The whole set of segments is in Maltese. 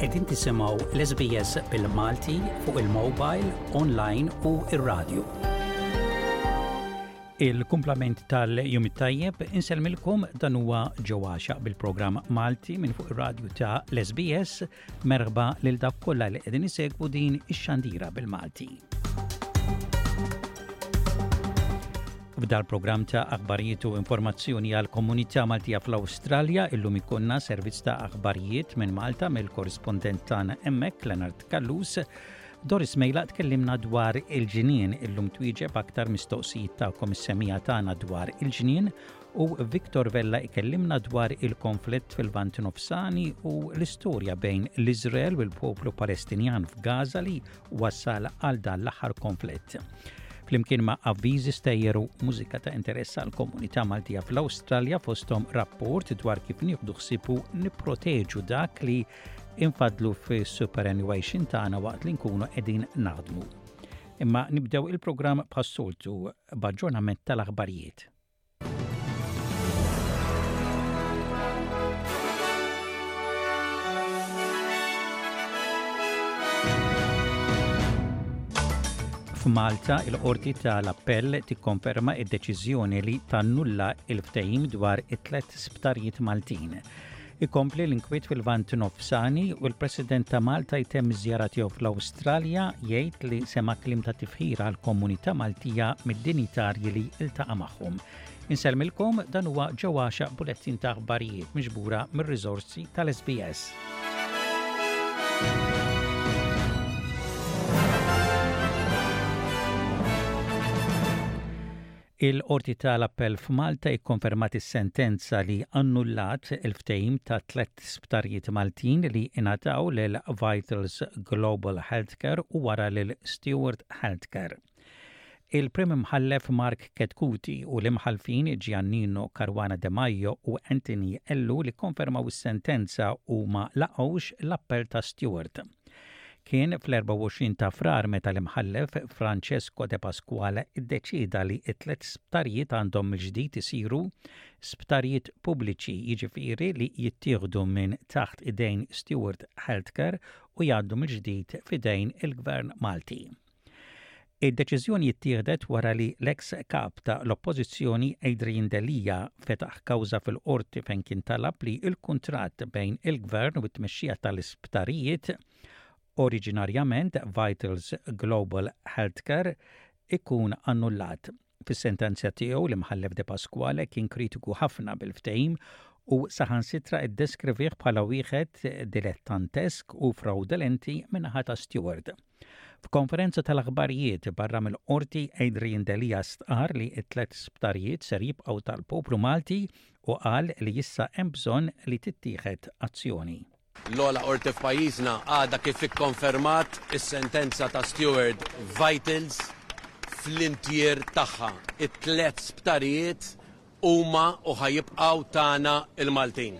Qegħdin tisimgħu l-SBS bil-Malti fuq il-mobile, online u r-radju. Il-kumplament tal-Jum it-Tajjeb insellmilkom dan huwa ġewwaxa bil-programm Malti minn fuq ir-radju ta' l-SBS merħba lil dak kollha li qegħdin isegwu din ix-xandira bil-Malti. B'dal programm ta' aħbarijiet u informazzjoni għal komunità Maltija fl-Awstralja illum ikunna servizz ta' aħbarijiet minn Malta mill-korrispondent tagħna hemmhekk Leonard Kallus Doris Mejlaq tkellimna dwar il-ġinien illum twieġeb aktar mistoqsijiet tagħkom is-semija tagħna dwar il-ġnien u Victor Vella ikellimna dwar il-konflitt fil-Vant Nofsani u l-istorja bejn l-Iżrael u l-poplu Palestinjan f'Gaza li wassal għal dan l-aħħar konflitt. Flimkien ma' avviżi stejjeru mużika ta' interess għal komunità Maltija fl-Awstralja fosthom rapport dwar kif nieħdu ħsibu nipproteġu dak li infaddlu fis-superannuation tagħna waqt li nkunu qegħdin naħdmu. Imma nibdew il-programm bħas-soltu b'aġġornament tal-aħbarijiet. F'Malta, il-Qorti tal-Appell tikkonferma id-deċiżjoni li tannulla il-ftehim dwar it-tlet sptarijiet Maltin. Ikompli l-inkwiet fil-Lvant Nofsani u l-President ta' Malta jtemm iż-żjara tiegħu fl-Awstralja jgħid li sema' kliem ta' tifħir għall-komunità Maltija mid-dinjitarji li ltaqa' magħhom. Insellmilkom dan huwa ġew għaxaq bulettin ta' aħbarijiet miġbura mir-riżorsi tal-SBS. Il-Qorti ta' l-Appell f'Malta ikkonfermat is-sentenza li annullat il-ftehim ta' tliet sptarijiet Maltin li ingħataw lil Vitals Global Healthcare u wara lil Steward Healthcare. Il-Prim Imħallef Mark Chetcuti u l-Imħallfin Giannino Caruana De Majo u Anthony Ellul ikkonfermaw is-sentenza u ma laqgħux l-appell ta' Steward. Kien fl-24 ta' Frar meta l-Imħallef Francesco De Pasquale ddeċieda li t-tliet sptarijiet għandhom mill-ġdid isiru sptarijiet pubbliċi, jiġifieri li jittieħdu minn taħt idejn Steward Healthcare u jgħaddu mill-ġdid f'idejn il-Gvern Malti. Id-deċiżjoni ttieħdet wara li l-eks Kap ta' l-Oppożizzjoni Adrian Delia fetaħ kawża fil-Qorti fejn kien talab li l-kuntratt bejn il-Gvern u t-tmexxija ta' l-isptarijiet, oriġinarjament Vitals Global Healthcare, ikun annullat. Fis-sentenza tiegħu, l-Imħallef De Pasquale kien kritiku ħafna bil-ftehim u saħansitra ddeskrivih bħala wieħed dilettantesk u frawdolenti min-naħa ta' Steward. F'konferenza tal-aħbarijiet barra mill-Qorti, Adrian Delia stqarr li t-tliet sptarijiet ser jibqgħu tal-poplu Malti u qal li issa hemm bżonn li tittieħed azzjoni. L-ogħla qorti f'pajjiżna għadha kif ikkonfermat is-sentenza ta' Steward Vitals fl-intier tagħha. It-tliet sptarijiet huma u ħa jibqgħu tagħna l-Maltin.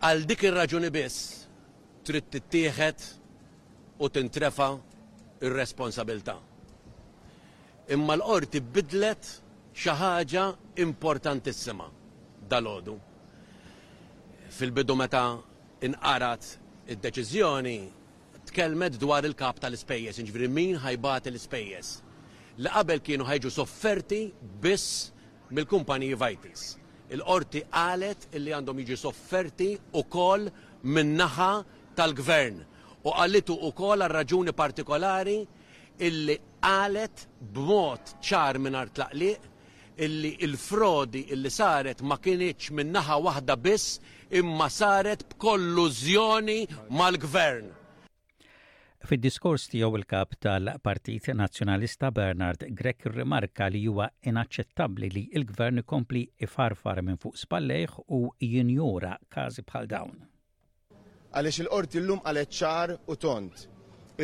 Għal dik ir-raġuni biss trid tittieħed u tintrefa' r-responsabilità. Imma l-Qorti bidlet xi ħaġa importantissima dalgħodu. Fil-bidu meta nqarat id-deċiżjoni tkellmet dwar il-kap tal-ispejjeż, jiġifieri min ħa jbati l-ispejjeż, li qabel kienu ħa jiġu sofferti biss mill-kumpaniji vitals. Il-Qorti qalet illi għandhom jiġi sofferti wkoll min-naħa tal-Gvern u qalitu wkoll għal raġuni partikolari illi qalet b'mod ċar mingħajr tlaqliq illi l-frodi illi saret ma kinitx minn naħa waħda biss imma saret b'kollużjoni mal-Gvern. Fid-diskors tiegħu l-Kap tal-Partit Nazzjonalista Bernard Grech rrimarka li huwa inaċċettabbli li l-Gvern ikompli ifarfar minn fuq spallejh u jinjora każi bħal dawn. Għaliex il-Qorti llum qalet ċar u tond,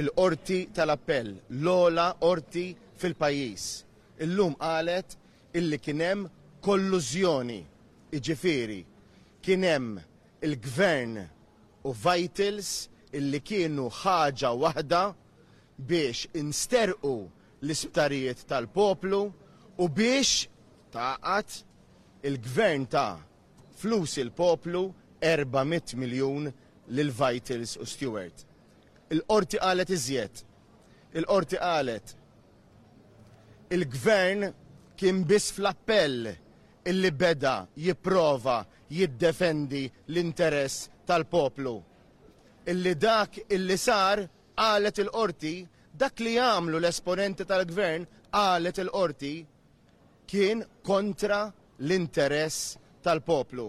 il-Qorti tal-Appell, l-ogħla qorti fil-pajjiż, illum qalet illi kien hemm kollużjoni, jiġifieri kien hemm il-Gvern u Vitals illi kienu ħaġa waħda biex insterqu l-isptarijiet tal-poplu u biex, tgħaqqad, il-Gvern ta' Flus il-poplu, erba' mitt miljun lil Vitals u Steward. Il-Qorti qalet iżjed. Il-Qorti qalet, Il-Gvern kien biss fl-appell illi beda jipprova jiddefendi l-interess tal-poplu. Illi dak illi sar, qalet il-Qorti, dak li għamlu l-esponenti tal-Gvern, qalet il-Qorti, kien kontra l-interess tal-poplu.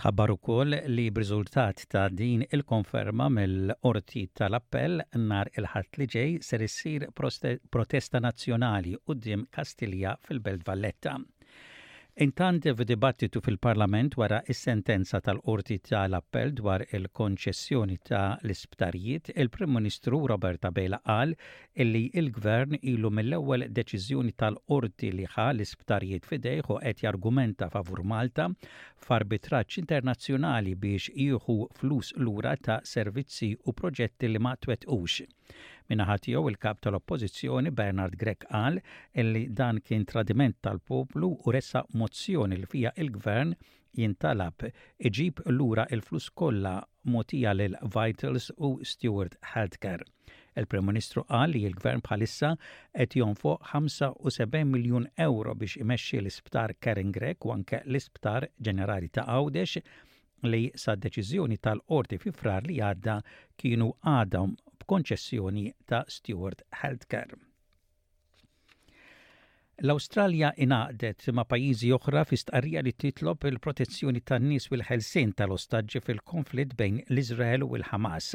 Tħabbar ukoll li b'riżultat ta' din il-konferma mill-Qorti tal-Appell, nhar il-Ħadd li ġej ser issir protesta nazzjonali quddiem Kastilja fil-Belt Valletta. Intant f'dibattitu fil-Parlament wara s-sentenza tal-Qorti tal-Appell dwar il-konċessjoni ta' l-isptarijiet, il-Prim Ministru Robert Abela qal illi l-Gvern ilu mill-ewwel deċiżjoni tal-Qorti li ħa l-isptarijiet f'idejh u qed jargumenta favur Malta f'arbitraġġ internazzjonali biex jieħu flus lura ta' servizzi u proġetti li ma twettqux. Min-naħa tiegħu il-Kap tal-Oppożizzjoni Bernard Grech qal illi dan kien tradiment tal-poplu u ressaq mozzjoni li fiha l-Gvern jintalab iġib lura l-flus kollha mogħtija lil Vitals u Steward Healthcare. Il-Prim Ministru qal li l-Gvern bħalissa qed jonfoq 75 miljun ewro biex imexxi l-Isptar Karen Grech u anke l-Isptar Ġenerali ta' Għawdex li sad-deċiżjoni tal-Qorti fi Frar li għadda kienu għadhom b'konċessjoni ta' Steward Healthcare. L-Awstralja ingħaqdet ma' pajjiżi oħra fi stqarrija li titlob il-protezzjoni tan-nies u l-ħelsien tal-ostaġġi fil-konflitt bejn l-Iżrael u l-Ħamas.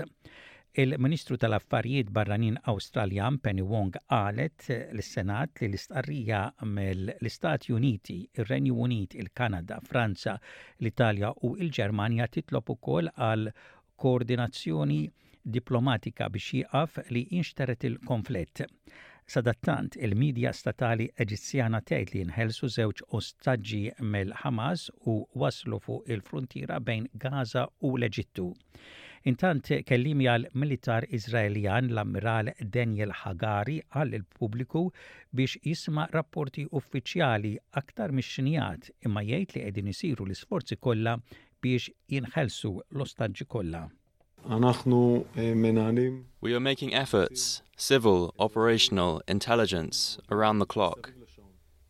Il-Ministru tal-Affarijiet Barranin Awstraljan Penny Wong qalet lis-Senat li l-istqarrija mill-Istati Uniti, ir-Renju Unit, il-Kanada, Franza, l-Italja u l-Ġermanja titlob ukoll għal koordinazzjoni diplomatika biex jieqaf li jinxtered il-konflitt. Sadattant, il-midja statali Eġizzjana tgħid li nħelsu żewġ ostaġġi mill-Ħamas u waslu fuq il-fruntiera bejn Gaza u l-Eġittu. Intant, kelliem għal militar Iżraeljan l-Ammiral Daniel Hagari qal lill-pubbliku biex jisma' rapporti uffiċjali aktar mix-xnijat imma jgħid li qegħdin isiru l-isforzi kollha biex jinħelsu l-ostaġġi kollha. We are making efforts, civil, operational, intelligence, around the clock.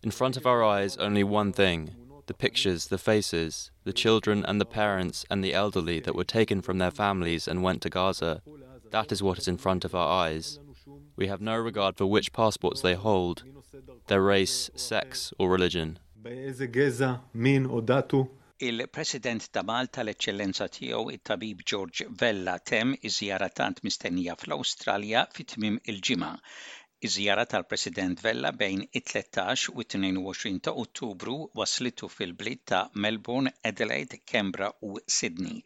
In front of our eyes, only one thing the pictures, the faces, the children and the parents and the elderly that were taken from their families and went to Gaza. That is what is in front of our eyes. We have no regard for which passports they hold, their race, sex, or religion. Il-President ta' Malta l-Eċċellenza Tiegħu it-Tabib George Vella temm iż-żjara tant mistennija fl-Awstralja fi tmiem il-ġimgħa. Iż-żjara tal-President Vella bejn it-tlettax u t-tnejn u għoxrin ta' Ottubru wasslitu fil-bliet ta' Melbourne, Adelaide, Canberra u Sydney.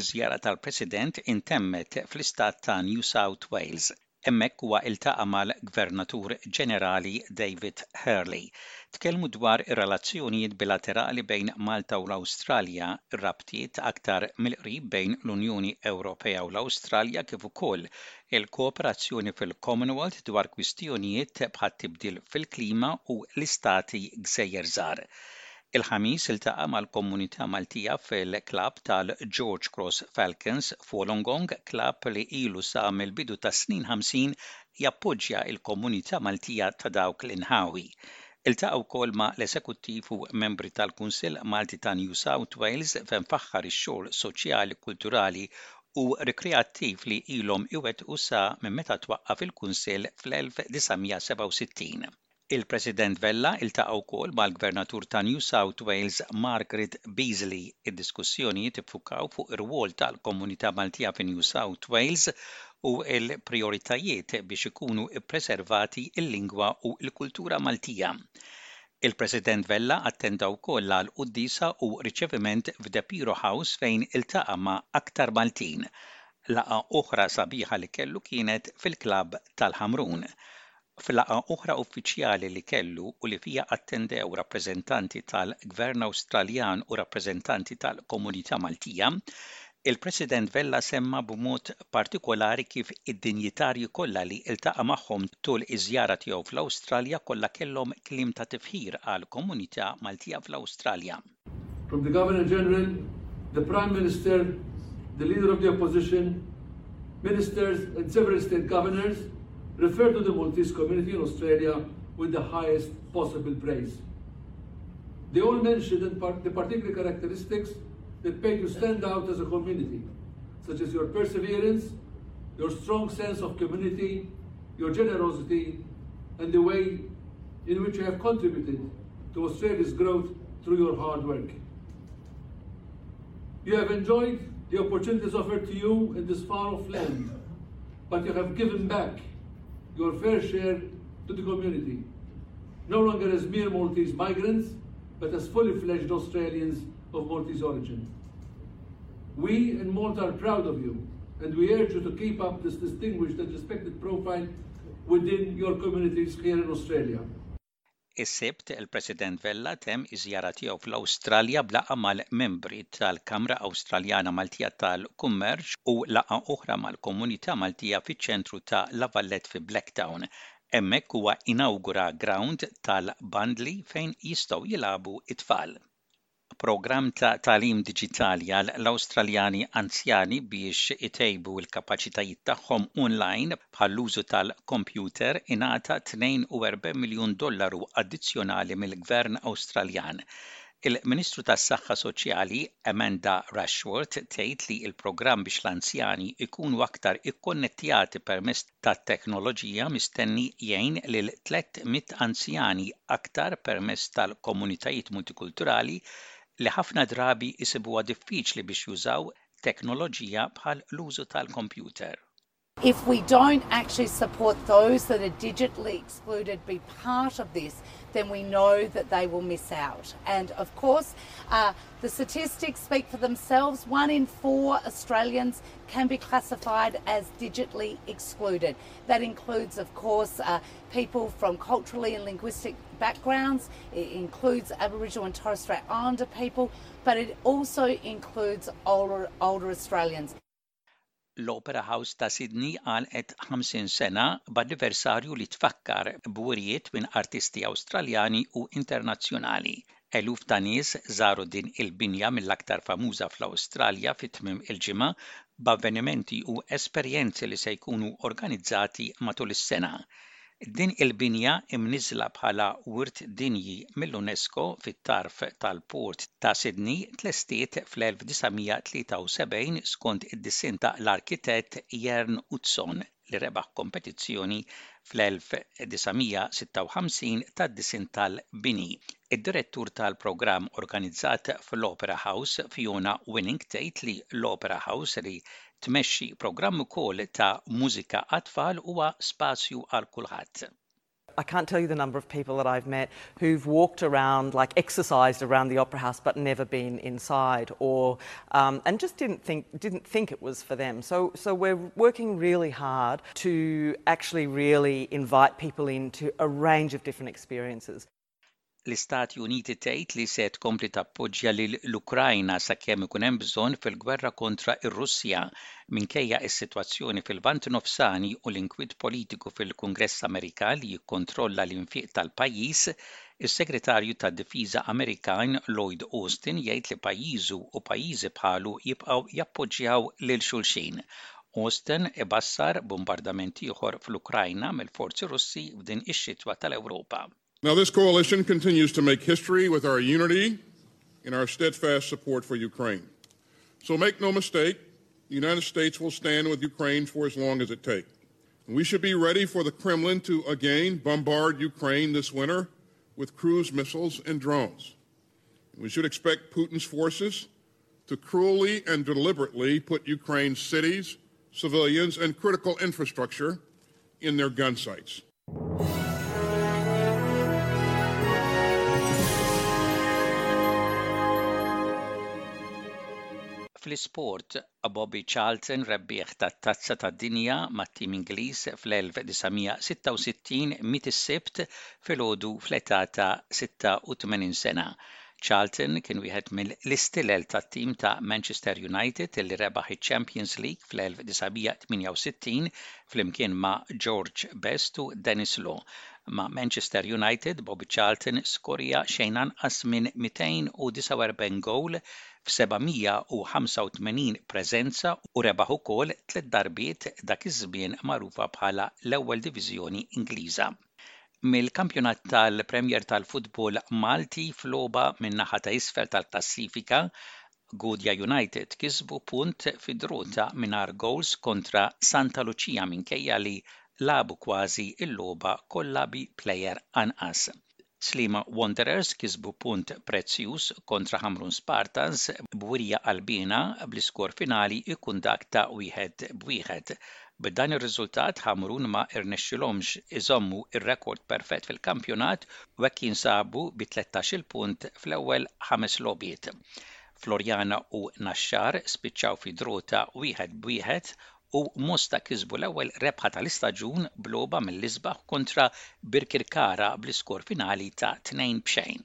Iż-żjara tal-President intemmet fl-istat ta' New South Wales. Hemmhekk huwa iltaqa' mal-Gvernatur Ġenerali David Hurley. Tkellmu dwar ir-relazzjonijiet bilaterali bejn Malta u l-Awstralja, ir-rabtiet aktar mill-qrib bejn l-Unjoni Ewropea u l-Awstralja kif ukoll il-kooperazzjoni fil-Commonwealth dwar kwistjonijiet bħat-tibdil fil-klima u l-istati gżejjer żgħar. Il-Ħamis iltaqa' mal-komunità Maltija fil-klabb tal-George Cross Falcons f'Wollongong, klabb li ilu sa mill-bidu tas-snin 50 jappoġġja il-komunità Maltija ta' dawk l-inħawi. Iltaqa' wkoll ma' l-esekuttiv u membri tal-Kunsill Malti ta' New South Wales fejn faħħar ix-xogħol soċjali, kulturali u rikreattiv li ilhom iwettqu sa minn meta twaqqaf il-Kunsill fl-1967. Il-President Vella iltaqa' wkoll mal-Gvernatur ta' New South Wales Margaret Beazley. Id-diskussjonijiet iffukaw fuq ir-rwol tal-komunità Maltija fi New South Wales u l-prijoritajiet biex ikunu ppreservati l-lingwa u l-kultura Maltija. Il-President Vella attenda wkoll għal quddiesa u riċeviment f'Depiro House fejn iltaqa' ma' aktar Maltin. Laqgħa oħra sabiħa li kellu kienet fil-Klabb tal-Ħamrun. F'laqgħa oħra uffiċjali li kellu u li fiha attendew rappreżentanti tal-Gvern Awstraljan u rappreżentanti tal-komunità Maltija, il-President Vella semma b'mod partikolari kif id-dinjitarji kollha li ltaqa' magħhom tul iż-żjara tiegħu fl-Awstralja kollha kellhom kliem ta' tifħir għall-komunità Maltija fl-Awstralja. From the Governor General, the Prime Minister, the Leader of the Opposition, Ministers and several state governors, Refer to the Maltese community in Australia with the highest possible praise. They all mentioned the particular characteristics that make you stand out as a community, such as your perseverance, your strong sense of community, your generosity, and the way in which you have contributed to Australia's growth through your hard work. You have enjoyed the opportunities offered to you in this far off land, but you have given back your fair share to the community, no longer as mere Maltese migrants, but as fully fledged Australians of Maltese origin. We in Malta are proud of you, and we urge you to keep up this distinguished and respected profile within your communities here in Australia. Is-Sibt, il-President Vella temm iż-żjara tiegħu fl-Awstralja b'laqgħa mal-membri tal-Kamra Awstraljana Maltija tal-Kummerċ u laqgħa oħra mal-komunità Maltija fiċ-ċentru ta' La Valette fi Blacktown. Hemmhekk huwa inawgura grawnd tal-bandli fejn jistgħu jilagħbu t-tfal. programm ta' tagħlim diġitali għall-Awstraljani anzjani biex itejbu l-kapaċitajiet tagħhom onlajn, bħall-użu tal-kompjuter, ingħata 42 miljun dollaru addizzjonali mill-Gvern Awstraljan. Il-Ministru tas-Saħħa Soċjali, Amanda Rushworth, tgħid li l-programm biex l-anzjani jkunu aktar ikkonnettjati permezz tat-teknoloġija mistenni jgħin lil 300 anzjani aktar permezz tal-komunitajiet multikulturali li ħafna drabi jsibuha diffiċli biex jużaw teknoloġija bħal l-użu tal-kompjuter. If we don't actually support those that are digitally excluded be part of this then we know that they will miss out and of course the statistics speak for themselves. One in four Australians can be classified as digitally excluded. That includes, of course, uh, people from culturally and linguistic backgrounds. It includes Aboriginal and Torres Strait Islander people, but it also includes older, older Australians. L-Opera House ta' Sydney għalqet 50 sena b'anniversarju li tfakkar b'wirjiet minn artisti Awstraljani u internazzjonali. Eluf ta' nies żaru din il-binja mill-aktar famuża fl-Awstralja fi tmiem il-ġimgħa b'avvenimenti u esperjenzi li se jkunu organizzati matul is-sena. Din il-binja, imniżżla bħala Wirt Dinji mill-UNESCO fit-tarf tal-Port ta' Sydney, tlestiet fl-1973 skont id-disinn ta' l-arkitett Jern Utzon li rebaħ kompetizzjoni fl-1956 tad-disinn tal-bini. Id-Direttur tal-Programm organizzat fl-Opera House, Fiona Winning tgħid li l-Opera House li tmexxi programm ukoll ta' mużika għat-tfal huwa spazju għal kulħadd. I can't tell you the number of people that I've met who've walked around, like exercised around the Opera House, but never been inside, or um, and just didn't think didn't think it was for them. So so we're working really hard to actually really invite people into a range of different experiences. L-Istati Uniti tgħid li se tkompli tappoġġja lill-Ukrajna sakemm ikun hemm bżonn fil-gwerra kontra r-Russja, minkejja s-sitwazzjoni fil-Lvant Nofsani u l-inkwiet politiku fil-Kungress Amerikan li jikkontrolla l-infiq tal-pajjiż, is-Segretarju tad-Difiża Amerikan Lloyd Austin jgħid li pajjiżu u pajjiżi bħalu jibqgħu jappoġġjaw lil xulxin. Austin ibassar bombardament ieħor fl-Ukrajna mill-forzi Russi f'din ix-xitwa tal-Ewropa. Now, this coalition continues to make history with our unity and our steadfast support for Ukraine. So make no mistake, the United States will stand with Ukraine for as long as it takes. We should be ready for the Kremlin to again bombard Ukraine this winter with cruise missiles and drones. We should expect Putin's forces to cruelly and deliberately put Ukraine's cities, civilians, and critical infrastructure in their gun sights. Fl-isport, Bobby Charlton rebbieħ tat-Tazza tad-Dinja mat-tim Ingliż fl-1966 miet is-Sibt filgħodu fl-età ta' 86 sena Charlton kien wieħed mill-istilel tat-tim ta' Manchester United li rebaħ iċ-Champions League fl-1968 flimkien ma' George Best u Denis Law. Ma' Manchester United, Bobby Charlton skorja xejn anqas minn 249 gowl f'785 preżenza u rebaħ ukoll tliet darbiet dak iż-żmien magħrufa bħala l-Ewwel Diviżjoni Ingliża. Mill-kampjonat tal-Premier tal-futbol Malti f'logħba min-naħa ta' isfel tal-klassifika, Gudja United kisbu punt fi druta mingħajr gowls kontra Santa Lucia minkejja li lagħbu kważi l-logħba kollha bi player anqas. Sliema Wanderers kisbu punt prezzjuż kontra Ħamrun Spartans b'wirja qalbiena bl-iskor finali jkun dak ta' wieħed b'wieħed. B'dan ir-riżultat, Ħamrun ma rnexxielhomx iżommu r-rekord perfett fil-kampjonat u hekk jinsabu bi tlettax-il punt fl-ewwel ħames logħbiet. Floriana u Naxxar spiċċaw fi draw ta' wieħed b'wieħed u Mosta kisbu l-ewwel rebħa tal-istaġun b'logħba mill-isbaħ kontra Birkirkara bl-iskor finali ta' tnejn b'xejn.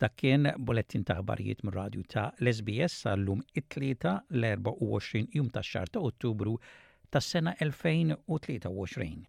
Dak kien bulettin ta' aħbarijiet mir-radju ta' l-SBS għal lum it-Tlieta l-24 jum tax-xahar ta' Ottubru tas-sena 2023.